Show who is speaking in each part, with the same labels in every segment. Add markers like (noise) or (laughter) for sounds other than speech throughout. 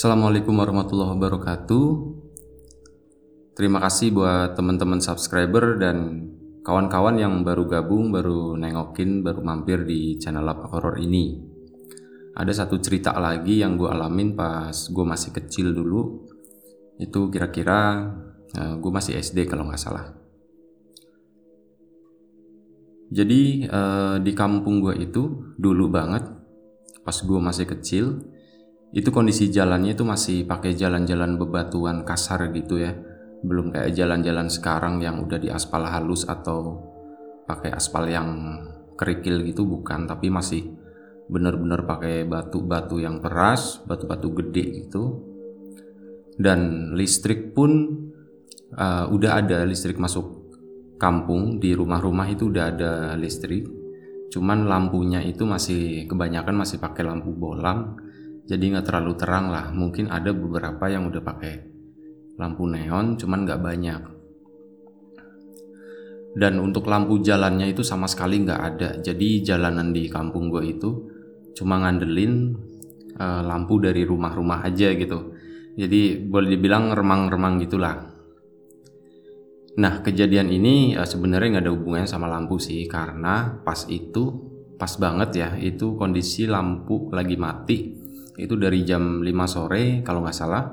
Speaker 1: Assalamualaikum warahmatullahi wabarakatuh. Terima kasih buat teman-teman subscriber dan kawan-kawan yang baru gabung, baru nengokin, baru mampir di channel Lapak Horor ini. Ada satu cerita lagi yang gue alamin pas gue masih kecil dulu. Itu kira-kira uh, gue masih SD kalau nggak salah. Jadi uh, di kampung gue itu dulu banget, pas gue masih kecil, itu kondisi jalannya itu masih pakai jalan-jalan bebatuan kasar gitu ya. Belum kayak jalan-jalan sekarang yang udah di aspal halus atau pakai aspal yang kerikil gitu bukan. Tapi masih bener-bener pakai batu-batu yang keras batu-batu gede gitu. Dan listrik pun uh, udah ada listrik masuk kampung di rumah-rumah itu udah ada listrik. Cuman lampunya itu masih kebanyakan masih pakai lampu bolam jadi nggak terlalu terang lah. Mungkin ada beberapa yang udah pakai lampu neon cuman nggak banyak. Dan untuk lampu jalannya itu sama sekali nggak ada. Jadi jalanan di kampung gue itu cuma ngandelin uh, lampu dari rumah-rumah aja gitu. Jadi boleh dibilang remang-remang gitulah. Nah kejadian ini uh, sebenarnya nggak ada hubungannya sama lampu sih karena pas itu pas banget ya itu kondisi lampu lagi mati itu dari jam 5 sore kalau nggak salah.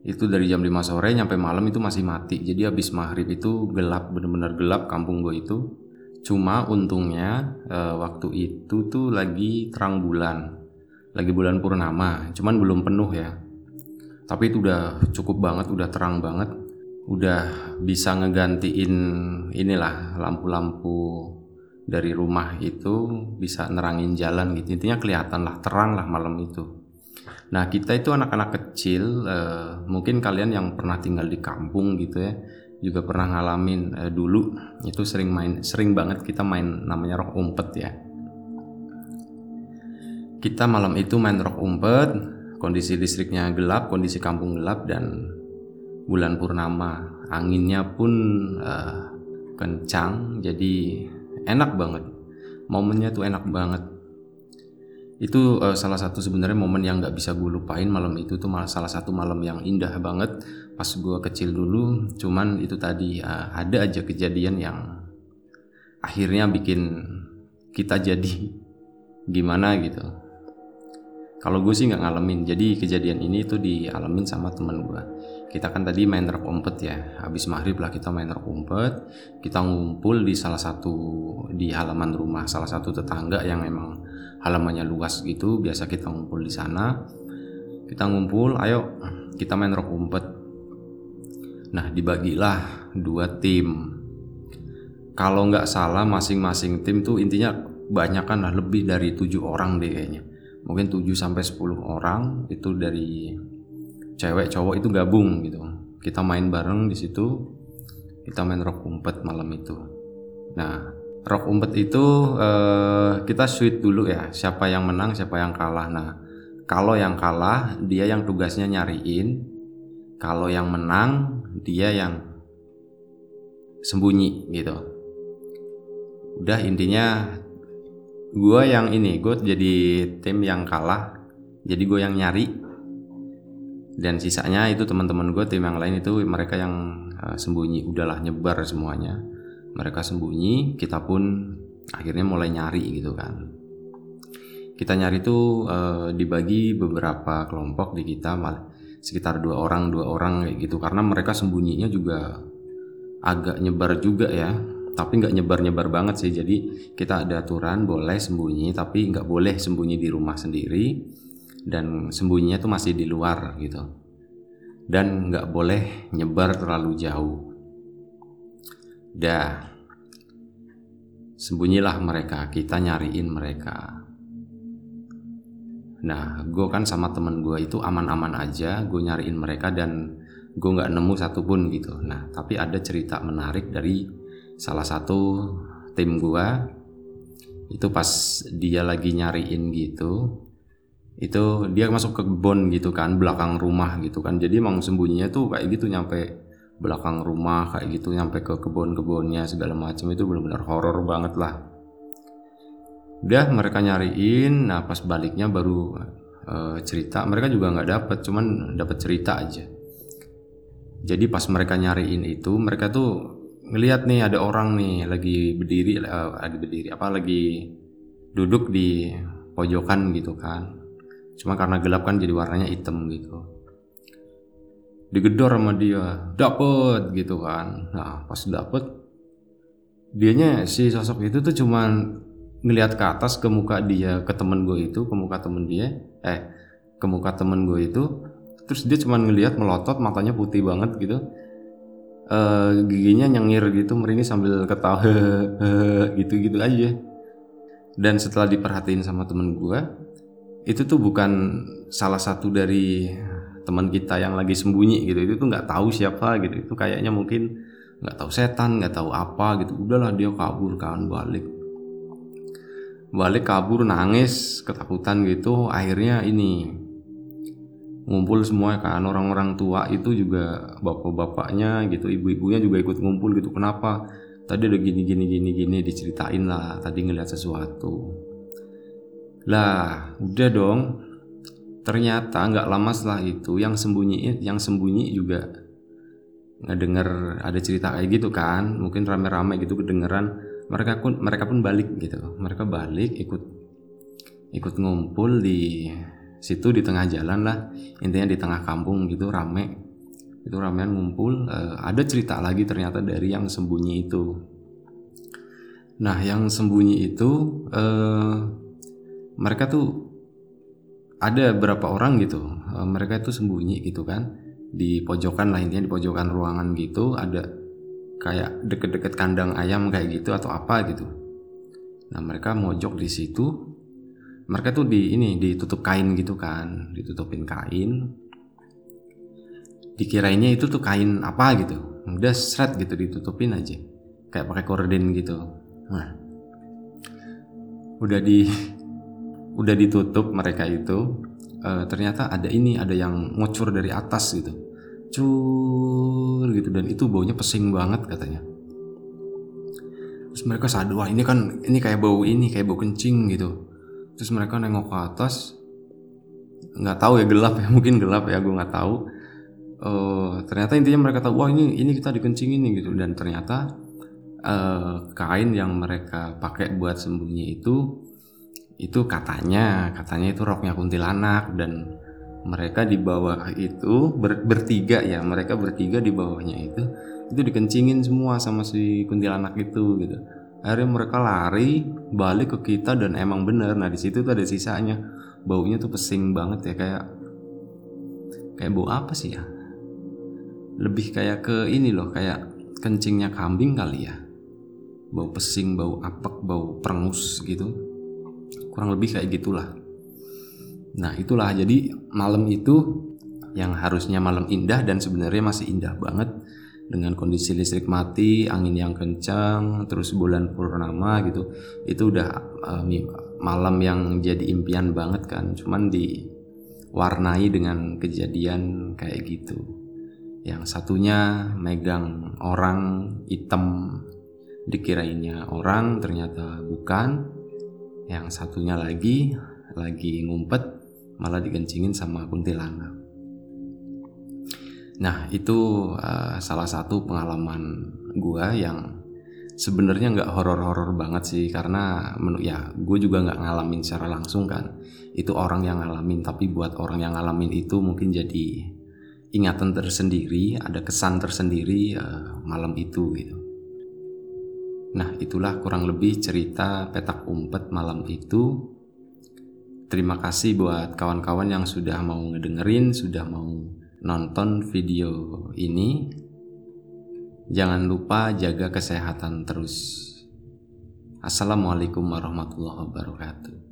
Speaker 1: Itu dari jam 5 sore nyampe malam itu masih mati. Jadi habis maghrib itu gelap bener-bener gelap kampung gue itu. Cuma untungnya e, waktu itu tuh lagi terang bulan. Lagi bulan purnama cuman belum penuh ya. Tapi itu udah cukup banget udah terang banget. Udah bisa ngegantiin inilah lampu-lampu dari rumah itu bisa nerangin jalan gitu. Intinya kelihatan lah terang lah malam itu. Nah kita itu anak-anak kecil uh, mungkin kalian yang pernah tinggal di kampung gitu ya juga pernah ngalamin uh, dulu itu sering main sering banget kita main namanya rock umpet ya. Kita malam itu main rock umpet kondisi listriknya gelap kondisi kampung gelap dan bulan purnama anginnya pun uh, kencang. Jadi enak banget. Momennya tuh enak banget. Itu uh, salah satu sebenarnya momen yang nggak bisa gue lupain malam itu tuh malah salah satu malam yang indah banget pas gue kecil dulu. Cuman itu tadi uh, ada aja kejadian yang akhirnya bikin kita jadi gimana gitu kalau gue sih nggak ngalamin. Jadi kejadian ini tuh dialamin sama teman gue kita kan tadi main rock umpet ya. Habis maghrib lah kita main rock umpet. Kita ngumpul di salah satu di halaman rumah salah satu tetangga yang emang halamannya luas gitu. Biasa kita ngumpul di sana. Kita ngumpul ayo kita main rock umpet. Nah dibagilah dua tim. Kalau nggak salah masing-masing tim tuh intinya banyak kan lah lebih dari tujuh orang deh kayaknya mungkin 7 sampai 10 orang itu dari cewek cowok itu gabung gitu. Kita main bareng di situ kita main rock umpet malam itu. Nah rock umpet itu uh, kita sweet dulu ya siapa yang menang siapa yang kalah. Nah kalau yang kalah dia yang tugasnya nyariin. Kalau yang menang dia yang sembunyi gitu. Udah intinya gue yang ini gue jadi tim yang kalah jadi gue yang nyari. Dan sisanya itu teman-teman gue tim yang lain itu mereka yang uh, sembunyi. Udahlah nyebar semuanya. Mereka sembunyi kita pun akhirnya mulai nyari gitu kan. Kita nyari itu uh, dibagi beberapa kelompok di kita sekitar dua orang dua orang gitu. Karena mereka sembunyinya juga agak nyebar juga ya tapi nggak nyebar nyebar banget sih. Jadi kita ada aturan boleh sembunyi tapi nggak boleh sembunyi di rumah sendiri. Dan sembunyinya tuh masih di luar gitu. Dan nggak boleh nyebar terlalu jauh. Dah. Sembunyilah mereka. Kita nyariin mereka. Nah gue kan sama temen gue itu aman-aman aja. Gue nyariin mereka dan gue nggak nemu satupun gitu. Nah tapi ada cerita menarik dari salah satu tim gue itu pas dia lagi nyariin gitu itu dia masuk ke kebun gitu kan belakang rumah gitu kan. Jadi emang sembunyinya tuh kayak gitu nyampe belakang rumah kayak gitu nyampe ke kebun-kebunnya segala macam itu benar-benar horor banget lah. Udah mereka nyariin. Nah pas baliknya baru uh, cerita. Mereka juga nggak dapat cuman dapat cerita aja. Jadi pas mereka nyariin itu mereka tuh ngelihat nih ada orang nih lagi berdiri uh, lagi berdiri apa lagi duduk di pojokan gitu kan. Cuma karena gelap kan jadi warnanya hitam gitu. Digedor sama dia dapet gitu kan. Nah pas dapet dianya si sosok itu tuh cuman ngelihat ke atas ke muka dia ke temen gue itu ke muka temen dia eh ke muka temen gue itu. Terus dia cuma ngelihat melotot matanya putih banget gitu uh, giginya nyengir gitu merini sambil ketawa (laughs) gitu gitu aja. Dan setelah diperhatiin sama temen gue itu tuh bukan salah satu dari teman kita yang lagi sembunyi gitu. Itu tuh nggak tahu siapa gitu. Itu kayaknya mungkin nggak tahu setan nggak tahu apa gitu. Udahlah dia kabur kan balik. Balik kabur nangis ketakutan gitu. Akhirnya ini ngumpul semua kan. Orang-orang tua itu juga bapak-bapaknya gitu ibu-ibunya juga ikut ngumpul gitu. Kenapa? Tadi ada gini gini gini gini diceritain lah. Tadi ngeliat sesuatu. Lah udah dong. Ternyata nggak lama setelah itu yang sembunyi yang sembunyi juga nggak denger ada cerita kayak gitu kan. Mungkin rame-rame gitu kedengeran. Mereka pun mereka pun balik gitu. Mereka balik ikut ikut ngumpul di situ di tengah jalan lah. Intinya di tengah kampung gitu rame. Itu ramean ngumpul uh, ada cerita lagi ternyata dari yang sembunyi itu. Nah yang sembunyi itu uh, mereka tuh ada berapa orang gitu uh, mereka itu sembunyi gitu kan. Di pojokan lah intinya di pojokan ruangan gitu ada kayak deket-deket kandang ayam kayak gitu atau apa gitu. Nah mereka mojok di situ, mereka tuh di ini ditutup kain gitu kan, ditutupin kain. Dikirainnya itu tuh kain apa gitu, udah seret gitu ditutupin aja, kayak pakai korden gitu. Nah, udah di (laughs) udah ditutup mereka itu, uh, ternyata ada ini ada yang ngocur dari atas gitu. Cur gitu dan itu baunya pesing banget katanya. Terus mereka sadar wah ini kan ini kayak bau ini kayak bau kencing gitu terus mereka nengok ke atas. Nggak tahu ya gelap ya (laughs) mungkin gelap ya gue nggak tahu. Uh, ternyata intinya mereka tahu wah ini ini kita dikencing ini gitu. Dan ternyata uh, kain yang mereka pakai buat sembunyi itu itu katanya katanya itu roknya kuntilanak. Dan mereka di bawah itu ber, bertiga ya mereka bertiga di bawahnya itu itu dikencingin semua sama si kuntilanak itu gitu akhirnya mereka lari balik ke kita dan emang bener. Nah di situ tuh ada sisanya. Baunya tuh pesing banget ya kayak kayak bau apa sih ya? Lebih kayak ke ini loh kayak kencingnya kambing kali ya. Bau pesing bau apek bau perengus gitu. Kurang lebih kayak gitulah. Nah itulah. Jadi malam itu yang harusnya malam indah dan sebenarnya masih indah banget dengan kondisi listrik mati, angin yang kencang, terus bulan purnama gitu. Itu udah uh, malam yang jadi impian banget kan. Cuman diwarnai dengan kejadian kayak gitu. Yang satunya megang orang hitam dikirainnya orang ternyata bukan. Yang satunya lagi lagi ngumpet malah dikencingin sama kuntilanak. Nah itu uh, salah satu pengalaman gue yang sebenarnya nggak horor-horor banget sih karena menu ya gue juga nggak ngalamin secara langsung kan. Itu orang yang ngalamin tapi buat orang yang ngalamin itu mungkin jadi ingatan tersendiri ada kesan tersendiri uh, malam itu gitu. Nah itulah kurang lebih cerita petak umpet malam itu. Terima kasih buat kawan-kawan yang sudah mau ngedengerin, sudah mau nonton video ini. Jangan lupa jaga kesehatan terus. Assalamualaikum warahmatullahi wabarakatuh.